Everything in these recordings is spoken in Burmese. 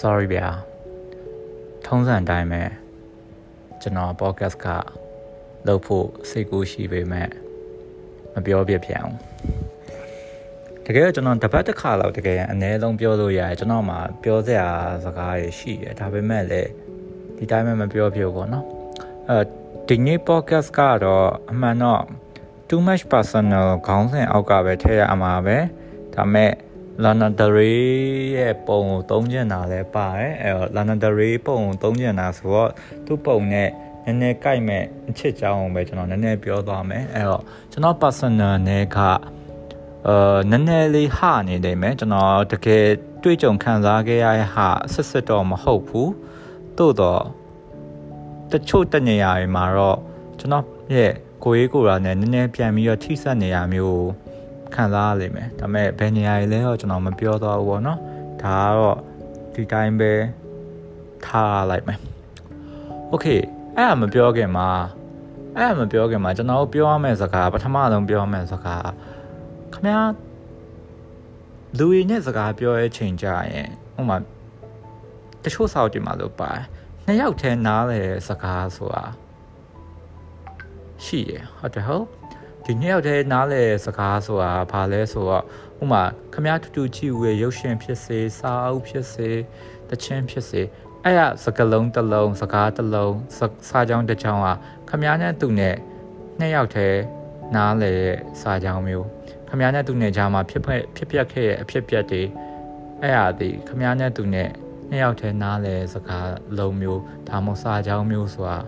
sorry ဗျာထုံးစံတိုင်းပဲကျွန်တော် podcast ကလုပ်ဖို့စိတ်ကူးရှိပေမဲ့မပြောပြပြန်အောင်တကယ်ကျွန်တော်တပတ်တစ်ခါလောက်တကယ်အနည်းဆုံးပြောလို့ရတယ်ကျွန်တော်မှပြောစရာစကားတွေရှိတယ်ဒါပေမဲ့လည်းဒီတိုင်းပဲမပြောပြဘူးပေါ့နော်အဲဒီနေ့ podcast ကတော့အမှန်တော့ too much personal ခေါင်းစဉ်အောက်ကပဲထည့်ရမှာပဲဒါမဲ့ Lana Del Rey ရဲ့ပုံကိုသုံးကျင်တာလည်းပါတယ်အဲတော့ Lana Del Rey ပုံကိုသုံးကျင်တာဆိုတော့သူ့ပုံနဲ့နည်းနည်းကြိုက်မဲ့အချစ်ကြောင်းပဲကျွန်တော်နည်းနည်းပြောသွားမယ်အဲတော့ကျွန်တော် personal နဲ့ကအာနည်းနည်းလေးဟနေတယ်မယ်ကျွန်တော်တကယ်တွေ့ကြုံခံစားခဲ့ရတဲ့ဟာစစ်စစ်တော့မဟုတ်ဘူးသို့တော့တချို့တနေရာတွေမှာတော့ကျွန်တော်ရဲ့ကိုရေးကိုရာနဲ့နည်းနည်းပြန်ပြီးတော့ထိစပ်နေရမျိုး ခံစားရလိမ့်မယ်ဒါပေမဲ့ဘယ်နေရာတွေလဲတော့ကျွန်တော်မပြောတော့ဘူးပေါ့နော်ဒါကတော့ဒီတိုင်းပဲထားလိုက်မယ်โอเคအဲ့ဒါမပြောခင်မှာအဲ့ဒါမပြောခင်မှာကျွန်တော်ပြောရမယ့်စကားပထမဆုံးပြောရမယ့်စကားခမလူရင်းနဲ့စကားပြောရဲ့ချိန်ကြရင်ဥမာတချို့စာအုပ်တွေမှာလို့ပါနှစ်ယောက်တည်းနားလေစကားဆိုတာရှိရဟုတ်တယ်ဟုတ် ဒီနှစ်ယောက်တည်းနားလေစကားဆိုတာဘာလဲဆိုတော့ဥမာခမတူတူချီဝေရုပ်ရှင်ဖြစ်စေစာအုပ်ဖြစ်စေတခြင်းဖြစ်စေအဲ့ရစကလုံးတစ်လုံးစကားတစ်လုံးစာကြောင်းတစ်ကြောင်းကခမည်းနဲ့သူနဲ့နှစ်ယောက်တည်းနားလေစာကြောင်းမျိုးခမည်းနဲ့သူနဲ့ကြားမှာဖြစ်ဖြစ်ပြက်ခဲ့ရဲ့အဖြစ်ပြက်တွေအဲ့ရသည်ခမည်းနဲ့သူနဲ့နှစ်ယောက်တည်းနားလေစကားလုံးမျိုးဒါမှမဟုတ်စာကြောင်းမျိုးဆိုတာ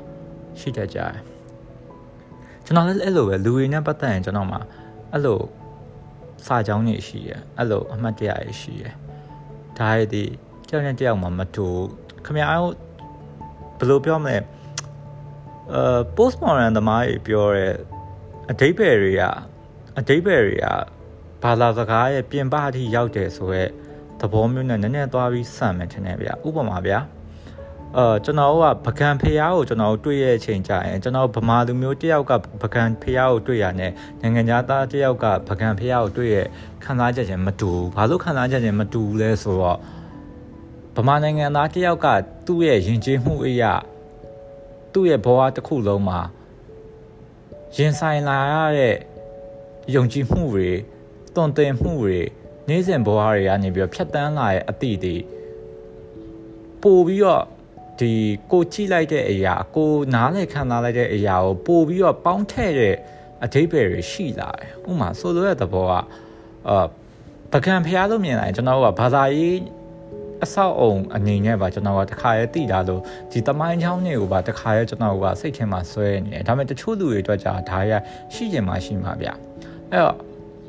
ရှိတတ်ကြတယ် ကျွန်တော်လည်းအဲ့လိုပဲလူတွေနဲ့ပတ်သက်ရင်ကျွန်တော်မှာအဲ့လိုစာကြောင်းတွေရှိရအဲ့လိုအမှတ်တရတွေရှိရဒါရည်ဒီကြောက်နေတယောက်မှမတူခမအားဘယ်လိုပြောမလဲအဲ post modern သမားကြီးပြောတဲ့အဓိပ္ပာယ်တွေကအဓိပ္ပာယ်တွေကဘာသာစကားရဲ့ပြင်ပအထိရောက်တယ်ဆိုရက်သဘောမျိုးနဲ့နည်းနည်းသွားပြီးစမ်းမယ်ထင်တယ်ဗျဥပမာဗျာ အာကျွန်တော်ကပကံဖျားကိုကျွန်တော်တွေ့ရတဲ့အချိန်ကြရင်ကျွန်တော်ဗမာလူမျိုးတယောက်ကပကံဖျားကိုတွေ့ရတဲ့နိုင်ငံသားတယောက်ကပကံဖျားကိုတွေ့ရခံစားချက်ချင်းမတူဘူးဘာလို့ခံစားချက်ချင်းမတူလဲဆိုတော့ဗမာနိုင်ငံသားတယောက်ကသူ့ရဲ့ယဉ်ကျေးမှုအရာသူ့ရဲ့ဘဝတစ်ခုလုံးမှာရင်ဆိုင်လာရတဲ့ယုံကြည်မှုတွေတွန်တင်မှုတွေနေ့စဉ်ဘဝတွေကနေပြီးတော့ဖြတ်တန်းလာတဲ့အသည့်တွေပို့ပြီးတော့ ဒီကိုကြည့်လိုက်တဲ့အရာကိုနားလည်ခံစားလိုက်တဲ့အရာကိုပို့ပြီးတော့ပေါင်းထည့်တဲ့အဓိပ္ပာယ်တွေရှိလာတယ်ဥပမာဆိုလိုတဲ့သဘောကအာပကံဖျားလို့မြင်လာရင်ကျွန်တော်ကဘာသာရေးအဆောက်အုံအနေနဲ့ပါကျွန်တော်ကတခါရဲတည်တာလို့ဒီတမိုင်းချောင်းတွေကိုပါတခါရဲကျွန်တော်ကစိတ်ထဲမှာဆွဲနေတယ်ဒါပေမဲ့တချို့လူတွေအတွက်ကြာဒါရရှိကျင်မှရှိမှာဗျအဲ့တော့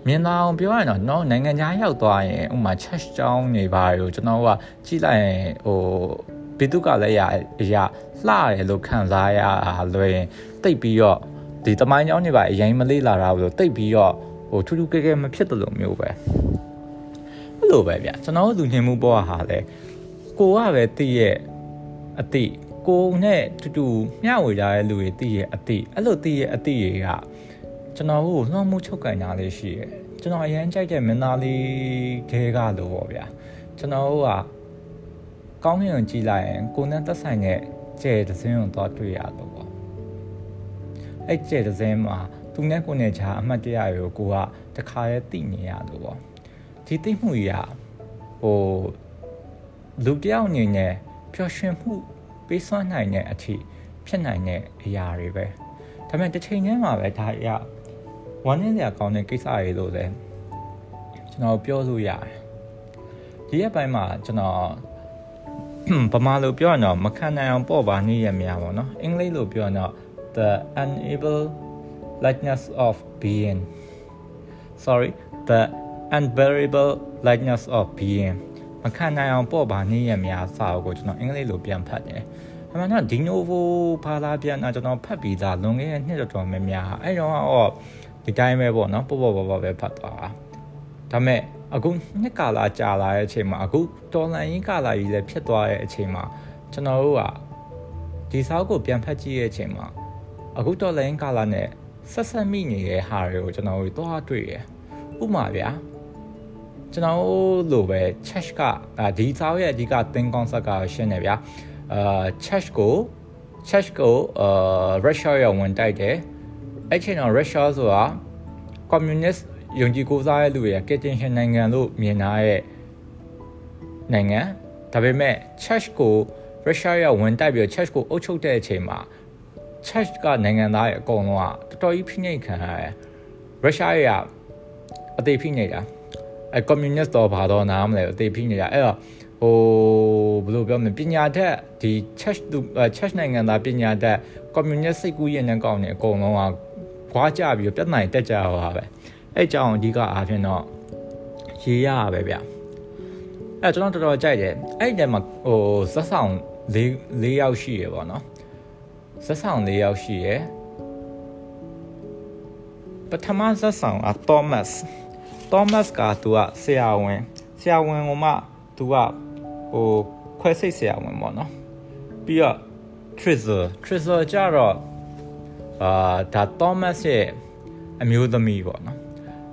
မြင်လာအောင်ပြောရရင်တော့နော်နိုင်ငံခြားရောက်သွားရင်ဥမာ church ကျောင်းနေပါရောကျွန်တော်ကကြည့်လိုက်ရင်ဟို ဘီတုကလည်းရအရာလှတယ်လို့ခံစားရလွယ်ရင်တိတ်ပြီးတော့ဒီတမိုင်းကျောင်းတွေပါအရင်မလေးလာတာလို့တိတ်ပြီးတော့ဟိုထူးထူးကဲကဲမဖြစ်တယ်လို့မျိုးပဲအဲ့လိုပဲဗျကျွန်တော်တို့လူညင်မှုပေါ်ဟာလဲကိုကပဲတည့်ရဲ့အတိကိုနဲ့တူတူမျှဝေကြတဲ့လူတွေတည့်ရဲ့အတိအဲ့လိုတည့်ရဲ့အတိတွေကကျွန်တော်တို့လွှမ်းမိုးချုပ်ကန်တာလေးရှိရယ်ကျွန်တော်အရင်ကြိုက်တဲ့မင်းသားလေးခဲကလို့ပေါ့ဗျာကျွန်တော်တို့က ကောင်းကင်ကိုကြည့်လိုက်ရင်ကိုနဲ့သက်ဆိုင်တဲ့ကျဲသစင်းကိုတော့တွေ့ရတော့ပေါ့အဲ့ကျဲသစင်းမှာသူနဲ့ကိုနဲ့ချာအမှတ်တရတွေကိုကိုကတခါရဲသိနေရလို့ပေါ့ဒီသိမှုကြီးကဟိုလူတယောက်အနေနဲ့ပျော်ရွှင်မှုပေးစွမ်းနိုင်တဲ့အထိဖြစ်နိုင်တဲ့အရာတွေပဲဒါပေမဲ့တစ်ချိန်တည်းမှာပဲဒါရဝမ်းနည်းစရာကောင်းတဲ့ကိစ္စတွေလို့လည်းကျွန်တော်ပြောလို့ရတယ်ဒီရက်ပိုင်းမှာကျွန်တော် ဗမာလိုပြောရင်တော့မခံနိုင်အောင်ပေါ့ပါနေရများပေါ့နော်အင်္ဂလိပ်လိုပြောရင်တော့ the unable lightness of being sorry the unbearable lightness of being မခံနိုင်အောင်ပေါ့ပါနေရများစာအုပ်ကိုကျွန်တော်အင်္ဂလိပ်လိုပြန်ဖတ်တယ်အမှန်တော့ဒီနိုဗိုဘာသာပြန်တာကျွန်တော်ဖတ်ပြီးသားလွန်ခဲ့တဲ့နှစ်တော်တော်များများအဲ့တော့တော့ဒီတိုင်းပဲပေါ့နော်ပေါ့ပေါ့ပေါ့ပေါ့ပဲဖတ်သွားတာ ဒါမဲ့အခုနှစ်ကာလကြာလာတဲ့အချိန်မှာအခုတော်လန်ရင်ကာလကြီးလည်းဖြစ်သွားတဲ့အချိန်မှာကျွန်တော်တို့ကဒီစာအုပ်ကိုပြန်ဖတ်ကြည့်တဲ့အချိန်မှာအခုတော်လန်ရင်ကာလနဲ့ဆက်ဆက်မိနေတဲ့ဟာတွေကိုကျွန်တော်တို့သွားတွေ့ရဥပမာဗျာကျွန်တော်လိုပဲ Chess ကဒီစာအုပ်ရဲ့အဓိကသင် concept ကရှင်းနေဗျာအာ Chess ကို Chess ကိုအာ Russia ရဝင်တိုက်တယ်အဲ့ချိန်တော့ Russia ဆိုတာ communist ယုံကြည်ကိုးစားတဲ့လူတွေကကက်တင်ရှင်နိုင်ငံလို့မြင်ထားတဲ့နိုင်ငံဒါပေမဲ့ Chess ကို Russia ရဝင်တိုက်ပြီး Chess ကိုအုပ်ချုပ်တဲ့အချိန်မှာ Chess ကနိုင်ငံသားရဲ့အကုန်လုံးကတော်တော်ကြီးဖိနှိပ်ခံရတယ်ရုရှားရဲ့အသေးဖိနေတာအဲကွန်မြူနစ်တော့ဘာတော့နားမလဲအသေးဖိနေတာအဲ့တော့ဟိုဘယ်လိုပြောမလဲပညာတတ်ဒီ church သူ church နိုင်ငံသားပညာတတ်ကွန်မြူနစ်စိတ်ကူးရင်နဲ့ကောင်းနေအကုန်လုံးကခွာကြပြီးပြဿနာတက်ကြတော့ပါပဲ အဲ့ကြောင့်အဓိကအားဖြင့်တော့ရေးရပါပဲဗျအဲ့ကျွန်တော်တော်တော်ကြိုက်တယ်အဲ့ဒီမှာဟိုဇက်ဆောင်၄၄ယောက်ရှိရပေါ့နော်ဇက်ဆောင်၄ယောက်ရှိရပထမဇက်ဆောင်က Thomas Thomas ကသူကဆရာဝန်ဆရာဝန်ကမှသူကဟိုခွဲစိတ်ဆရာဝန်ပေါ့နော်ပြီးတော့ Trizzer Trizzer ကြတော့အာဒါ Thomas ရဲ့အမျိုးသမီးပေါ့နော်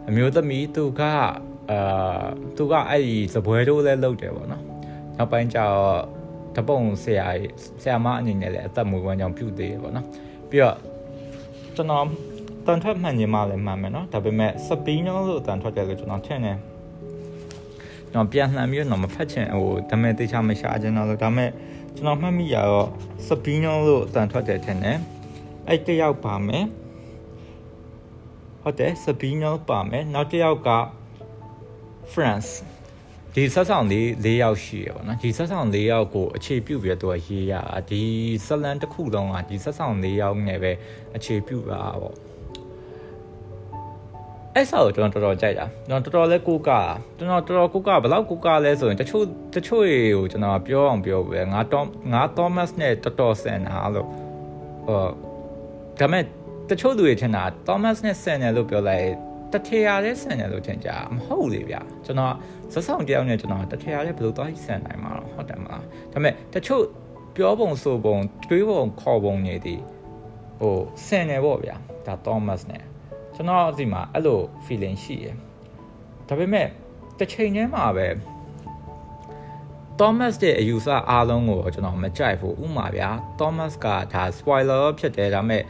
အမျိုးသမီးသူကအာသူကအဲ့ဒီစပွဲတို့လည်းလုပ်တယ်ပေါ့နော်နောက်ပိုင်းကျတော့တပုံဆရာဆရာမအနေနဲ့လည်းအသက်မွေးဝမ်းကြောင်းပြုသေးတယ်ပေါ့နော်ပြီးတော့ကျွန်တော်တန်ထွက်မှန်ညီမလည်းမှန်မယ်နော်ဒါပေမဲ့စပီနိုလို့တန်ထွက်တယ်လို့ကျွန်တော်ထင်တယ်ကျွန်တော်ပြန်လှန်ပြီးတော့မဖတ်ချင်ဟိုဒါမဲ့တေချာမရှာချင်တော့လို့ဒါမဲ့ကျွန်တော်မှတ်မိရတော့စပီနိုလို့တန်ထွက်တယ်ထင်တယ်အဲ့တယောက်ပါမယ် ဟုတ်တယ်စပီနိုပါမယ်နောက်တစ်ယောက်က France ဒီဆက်ဆောင်လေး၄ယောက်ရှိရပါတော့ဒီဆက်ဆောင်၄ယောက်ကိုအခြေပြုပြီးတော့ရေးရဒီဇလန်တစ်ခုလုံးကဒီဆက်ဆောင်၄ယောက်နဲ့ပဲအခြေပြုတာပေါ့အဲ့ဆောကိုကျွန်တော်တော်တော်ကြိုက်တာကျွန်တော်တော်တော်လဲကိုကကျွန်တော်တော်တော်ကိုကဘယ်လောက်ကိုကလဲဆိုရင်တချို့တချို့တွေကိုကျွန်တော်ပြောအောင်ပြောပဲငါတော့ငါ Thomas နဲ့တော်တော်ဆန်တာလို့ဟောဒါမဲ့ တချို့သူတွေထင်တာ Thomas နဲ့ဆန်တယ်လို့ပြောလိုက်တထေရလေးဆန်တယ်လို့ထင်ကြမဟုတ်လေဗျာကျွန်တော်ဇက်ဆောင်တယောက်နဲ့ကျွန်တော်တထေရလေးဘယ်လိုသွားဆန်နိုင်မှာတော့ဟုတ်တယ်မလားဒါမဲ့တချို့ပြောပုံဆိုပုံတွေးပုံခေါ်ပုံနေသည်ဟိုဆန်တယ်ပေါ့ဗျာဒါ Thomas နဲ့ကျွန်တော်ဒီမှာအဲ့လို feeling ရှိရယ်ဒါပေမဲ့တစ်ချိန်တည်းမှာပဲ Thomas ရဲ့အယူဆအားလုံးကိုကျွန်တော်မကြိုက်ဘူးဥမာဗျာ Thomas ကဒါ spoiler ဖြစ်တယ်ဒါပေမဲ့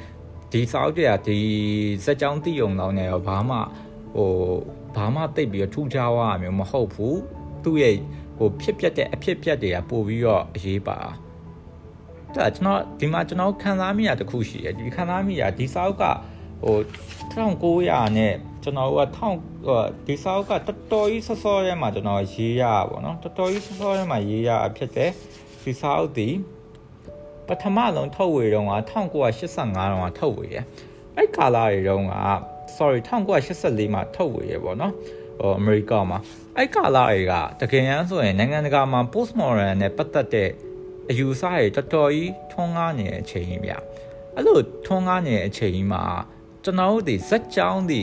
ဒီစာအုပ်တွေကဒီစက်ကြောင်းတည်ုံတော့နေရောဘာမှဟိုဘာမှတိတ်ပြီးထူးခြားသွားတာမျိုးမဟုတ်ဘူးသူ့ရဲ့ဟိုဖြစ်ပျက်တဲ့အဖြစ်ပျက်တွေကပို့ပြီးတော့အရေးပါဒါကျွန်တော်ဒီမှာကျွန်တော်ခံစားမိရတခုရှိတယ်ဒီခံစားမိရဒီစာအုပ်ကဟို1900နဲ့ကျွန်တော်က1000ဒီစာအုပ်ကတော်တော်ကြီးဆော့ဆော့ရဲမှာကျွန်တော်ရေးရပါဘောเนาะတော်တော်ကြီးဆော့ဆော့ရဲမှာရေးရဖြစ်တယ်ဒီစာအုပ်ဒီ ပထမဆုံးထုတ်ဝေတုန်းက1985တုန်းကထုတ်ဝေတယ်အဲ့ကာလတွေတုန်းက sorry 1984မှာထုတ်ဝေရပေါ့နော်ဟိုအမေရိကမှာအဲ့ကာလတွေကတကယ်တမ်းဆိုရင်နိုင်ငံတကာမှာ postmodern နဲ့ပတ်သက်တဲ့အယူအဆတွေတော်တော်ကြီးထွန်းကားနေတဲ့အချိန်ကြီးဗျအဲ့လိုထွန်းကားနေတဲ့အချိန်ကြီးမှာကျွန်တော်တို့ဒီဇက်ကြောင်းဒီ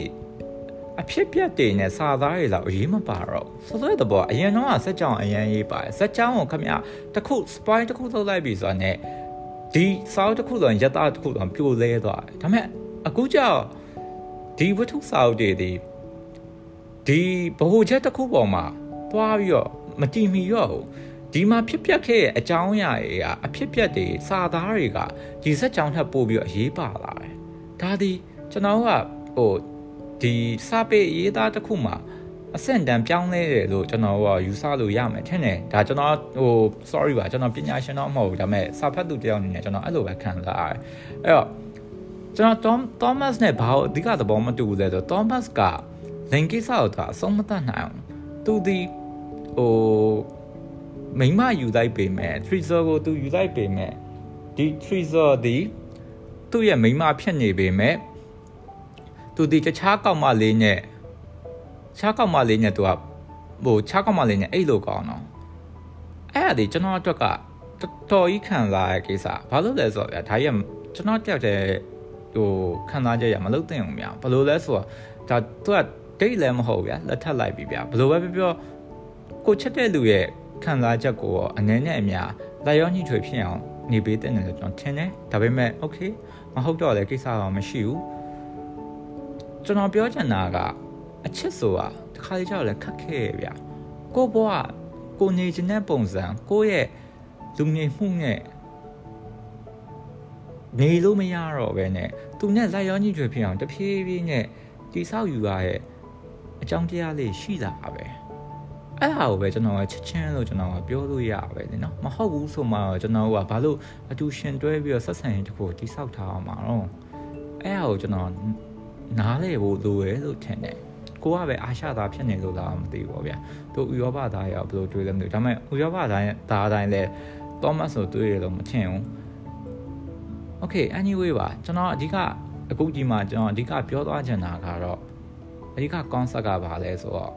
အဖြစ်ပြက်တွေနဲ့စာသားတွေလောက်အရေးမပါတော့ဆိုတော့တဘောအရင်တော့ဇက်ကြောင်းအရင်ရေးပါတယ်ဇက်ကြောင်းကိုခင်ဗျတခု spy တခုထုတ်လိုက်ပြီဆိုတာ ਨੇ ဒီစာအုပ်တစ်ခုတော့ရတတစ်ခုတော့ပြိုလဲသွားတယ်ဒါပေမဲ့အခုကျတော့ဒီဝတ္ထုစာအုပ်တွေဒီဒီဘ ਹੁ ချက်တစ်ခုပေါ်မှာတွားပြီးတော့မတည်မီတော့ဘူးဒီမှာဖြစ်ပျက်ခဲ့တဲ့အကြောင်းအရာတွေကအဖြစ်ပျက်တွေစာသားတွေကဒီစက်ကြောင်းထပ်ပို့ပြီးတော့အရေးပါလာတယ်ဒါဒီကျွန်တော်ကဟိုဒီစာပေရေးသားတစ်ခုမှာ အဆင့်တန်းပြောင်းလဲတယ်လို့ကျွန်တော်ကယူဆလို့ရမယ်ထင်တယ်ဒါကျွန်တော်ဟို sorry ပါကျွန်တော်ပညာရှင်တော့မဟုတ်ဘူးဒါပေမဲ့စာဖတ်သူတယောက်အနေနဲ့ကျွန်တော်အဲ့လိုပဲခံစားရတယ်အဲ့တော့ကျွန်တော် Tom Thomas နဲ့ဘာလို့အဓိကသဘောမတူဘူးလဲဆိုတော့ Thomas ကလင်ကိစ္စကိုသူအဆုံးမတတ်နိုင်အောင်သူဒီဟိုမိမယူလိုက်ပေမဲ့ Treasure ကိုသူယူလိုက်ပေမဲ့ဒီ Treasure ဒီသူ့ရဲ့မိမဖြစ်နေပေမဲ့သူဒီတခြားကောင်မလေးနဲ့ ခြားကောင်မလေးနဲ့သူကဟိုခြားကောင်မလေးနဲ့အဲ့လိုကောင်းတော့အဲ့ဒါဒီကျွန်တော်အတွက်ကတော်တော်ကြီးခံစားရကိစ္စဘာလို့လဲဆိုတော့ဗျာဒါကြီးကကျွန်တော်တယောက်တည်းဟိုခံစားချက်ရမလုပ်သင့်ဘူးဗျာဘလို့လဲဆိုတော့ဒါသူကဒိတ်လည်းမဟုတ်ဗျာလက်ထပ်လိုက်ပြီဗျာဘလို့ပဲပြောပြောကိုချက်တဲ့လူရဲ့ခံစားချက်ကိုအနေနဲ့အများလာရောညှိထွေဖြစ်အောင်နေပေးတဲ့တယ်လို့ကျွန်တော်ထင်တယ်ဒါပေမဲ့ okay မဟုတ်တော့လည်းကိစ္စတော့မရှိဘူးကျွန်တော်ပြောချင်တာက အချစ်ဆိုတာတခါလေကြောက်လဲခက်ခဲရဗျကိုဘွားကိုနေခြင်းတဲ့ပုံစံကိုရဲ့လူငယ်မှုနဲ့နေလို့မရတော့ပဲနဲ့သူနဲ့လိုက်ရောညှိကျွေဖြစ်အောင်တဖြည်းဖြည်းနဲ့တိဆောက်ယူရရဲ့အကြောင်းတရားလေးရှိတာပဲအဲ့ဟာကိုပဲကျွန်တော်ကချက်ချင်းလို့ကျွန်တော်ကပြောလို့ရပါပဲလေနော်မဟုတ်ဘူးဆိုမှကျွန်တော်ကဘာလို့အတူရှင်တွဲပြီးတော့ဆက်ဆံရေးတခုတိဆောက်ထားအောင်မှာတော့အဲ့ဟာကိုကျွန်တော်နားလေဖို့လိုရဲလို့ထင်တယ် ကိုကပဲအာရှသားဖြစ်နေလို့လားမသိဘူးပေါ့ဗျာသူဥရောပသားရောဘယ်လိုတွေးလဲမသိဘူးဒါပေမဲ့ဥရောပသားသားတိုင်းလဲသောမတ်ဆိုတွေးရလို့မထင်ဘူး Okay anyway ပါကျွန်တော်အဓိကအခုဒီမှာကျွန်တော်အဓိကပြောသွားချင်တာကတော့အဓိက concept ကဘာလဲဆိုတော့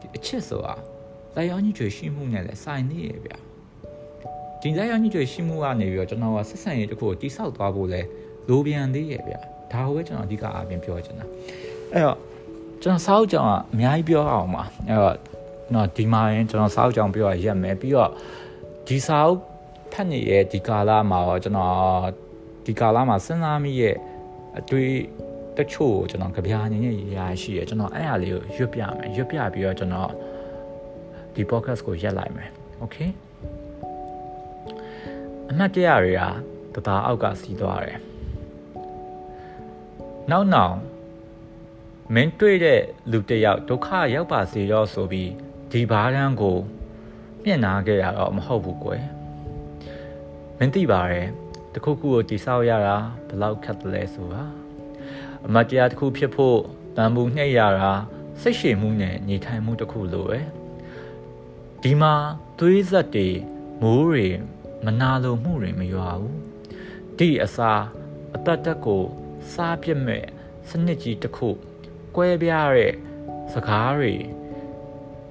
ဒီအချစ်ဆိုတာလိုက်ရောညွှန်ရှိမှုနဲ့လည်းဆိုင်နေရဗျာဒီလိုက်ရောညွှန်ရှိမှုကနေပြီးတော့ကျွန်တော်ကဆက်ဆံရေးတစ်ခုကိုတိဆောက်သွားဖို့လဲလိုပြန်သေးရဲ့ဗျာဒါကိုပဲကျွန်တော်အဓိကအားဖြင့်ပြောချင်တာအဲ့တော့ ကျွန်တော်စောက်ကြောင်ကအများကြီးပြောအောင်ပါအဲ့တော့နော်ဒီမှာရင်ကျွန်တော်စောက်ကြောင်ပြောရရက်မယ်ပြီးတော့ဒီစောက်ဖတ်နေရဲ့ဒီကာလမှာတော့ကျွန်တော်ဒီကာလမှာစဉ်းစားမိရဲ့အတွေ့တချို့ကျွန်တော်ကြပြာအနေနဲ့ရရှိရကျွန်တော်အဲ့အရာလေးကိုရွတ်ပြမယ်ရွတ်ပြပြီးတော့ကျွန်တော်ဒီ podcast ကိုရက်လိုက်မယ်โอเคအမှတ်တရတွေကတသားအောက်ကစီးသွားတယ်နောက်နောက် မင်းတွေ့တဲ့လူတစ်ယောက်ဒုက္ခရောက်ပါစေရောဆိုပြီးဒီဘားတန်းကိုမျက်နာခဲ့ရတော့မဟုတ်ဘူးကွယ်မင်းသိပါရဲ့တခုခုကိုတိဆောက်ရတာဘလောက်ခက်တယ်လဲဆိုတာအမတရားတစ်ခုဖြစ်ဖို့တန်ဖိုးနှိမ့်ရတာစိတ်ရှည်မှုနဲ့ညီထိုင်မှုတစ်ခုလိုပဲဒီမှာသွေးဆက်တွေမိုးတွေမနာလိုမှုတွေမရွာဘူးဒီအစာအတတ်တက်ကိုစားပြစ်မဲ့စနစ်ကြီးတစ်ခု ကွဲပြားတဲ့စကားတွေ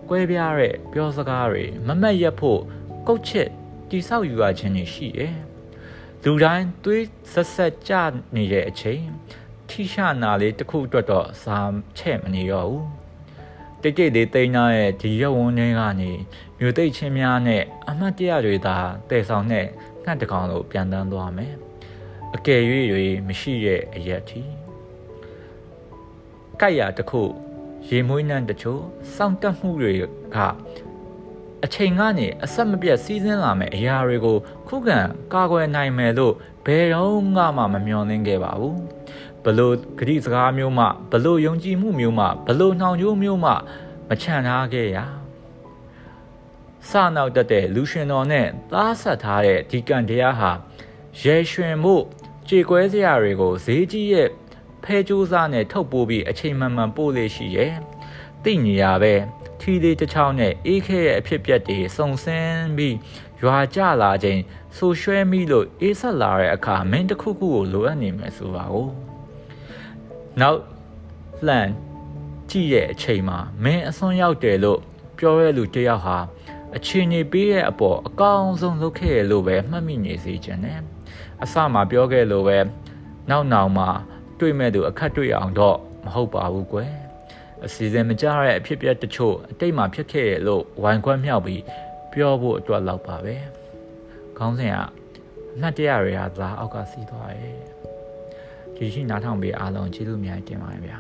ကွဲပြားတဲ့ပြောစကားတွေမမတ်ရက်ဖို့ကုတ်ချစ်တိဆောက်ယူရခြင်းတွေရှိတယ်လူတိုင်းသွေးဆက်ဆက်ကြနေတဲ့အချိန်ထိရှနာလေးတစ်ခုအတွက်တော့စာချဲ့မနေရောဘူးတိတ်တိတ်လေးတိန်းသားရဲ့ဒီရုပ်ဝန်းထဲကနေမြို့သိပ်ချင်းများနဲ့အမှတ်တရတွေသာတည်ဆောင်တဲ့ငှက်တကောင်လိုပြန်တန်းသွားမယ်အကယ်၍တွေမရှိတဲ့အရက်ထီ ကြိုက်ရတစ်ခုရေမွေးနှံတချို့စောင့်တက်မှုတွေကအချိန်ကနေအဆက်မပြတ်စီးဆင်းလာမယ့်အရာတွေကိုခုခံကာကွယ်နိုင်မယ်လို့ဘယ်တော့မှမမျှော်လင့်ခဲ့ပါဘူးဘလို့ဂရိစကားမျိုးမှဘလို့ယုံကြည်မှုမျိုးမှဘလို့နှောင်ကြိုးမျိုးမှမချန်ထားခဲ့ရစနောက်တက်တဲ့လူရှင်တော်နဲ့သားဆက်ထားတဲ့ဒီကံတရားဟာရဲရွှင်မှုကြေကွဲစရာတွေကိုဈေးကြီးရဲ့ ဖဲကြိုးစားနဲ့ထုတ်ပိုးပြီးအချိန်မှန်မှန်ပို့လေရှိရဲ့တိညီရပဲထီလေးတစ်ချောင်းနဲ့အေးခဲရဲ့အဖြစ်ပြက်တွေစုံစမ်းပြီးရွာကြလာခြင်းဆူရွှဲမိလို့အေးဆက်လာတဲ့အခါမင်းတစ်ခုခုကိုလိုအပ်နေမယ်ဆိုပါဦးနောက်လှန်ကြည့်ရဲ့အချိန်မှာမင်းအစွန်းရောက်တယ်လို့ပြောရဲလူတယောက်ဟာအချင်းကြီးပေးရဲ့အပေါ်အကောင်းဆုံးလုပ်ခဲ့ရလို့ပဲမှတ်မိနေစေချင်တယ်အစမှာပြောခဲ့လို့ပဲနောက်နောက်မှာ တွေ့မဲ့သူအခက်တွေ့အောင်တော့မဟုတ်ပါဘူးကွယ်အစီအစဉ်မကြတဲ့အဖြစ်ပြက်တချို့အတိတ်မှာဖြစ်ခဲ့ရလို့ဝိုင်ခွက်မြောက်ပြီးပြောဖို့အတွက်လောက်ပါပဲခေါင်းစဉ်ကအမှတ်တရတွေဟာသာအောက်ကစီးသွားရဲ့ဒီရှိနားထောင်ပေးအားလုံးကျေးဇူးများတင်ပါတယ်ဗျာ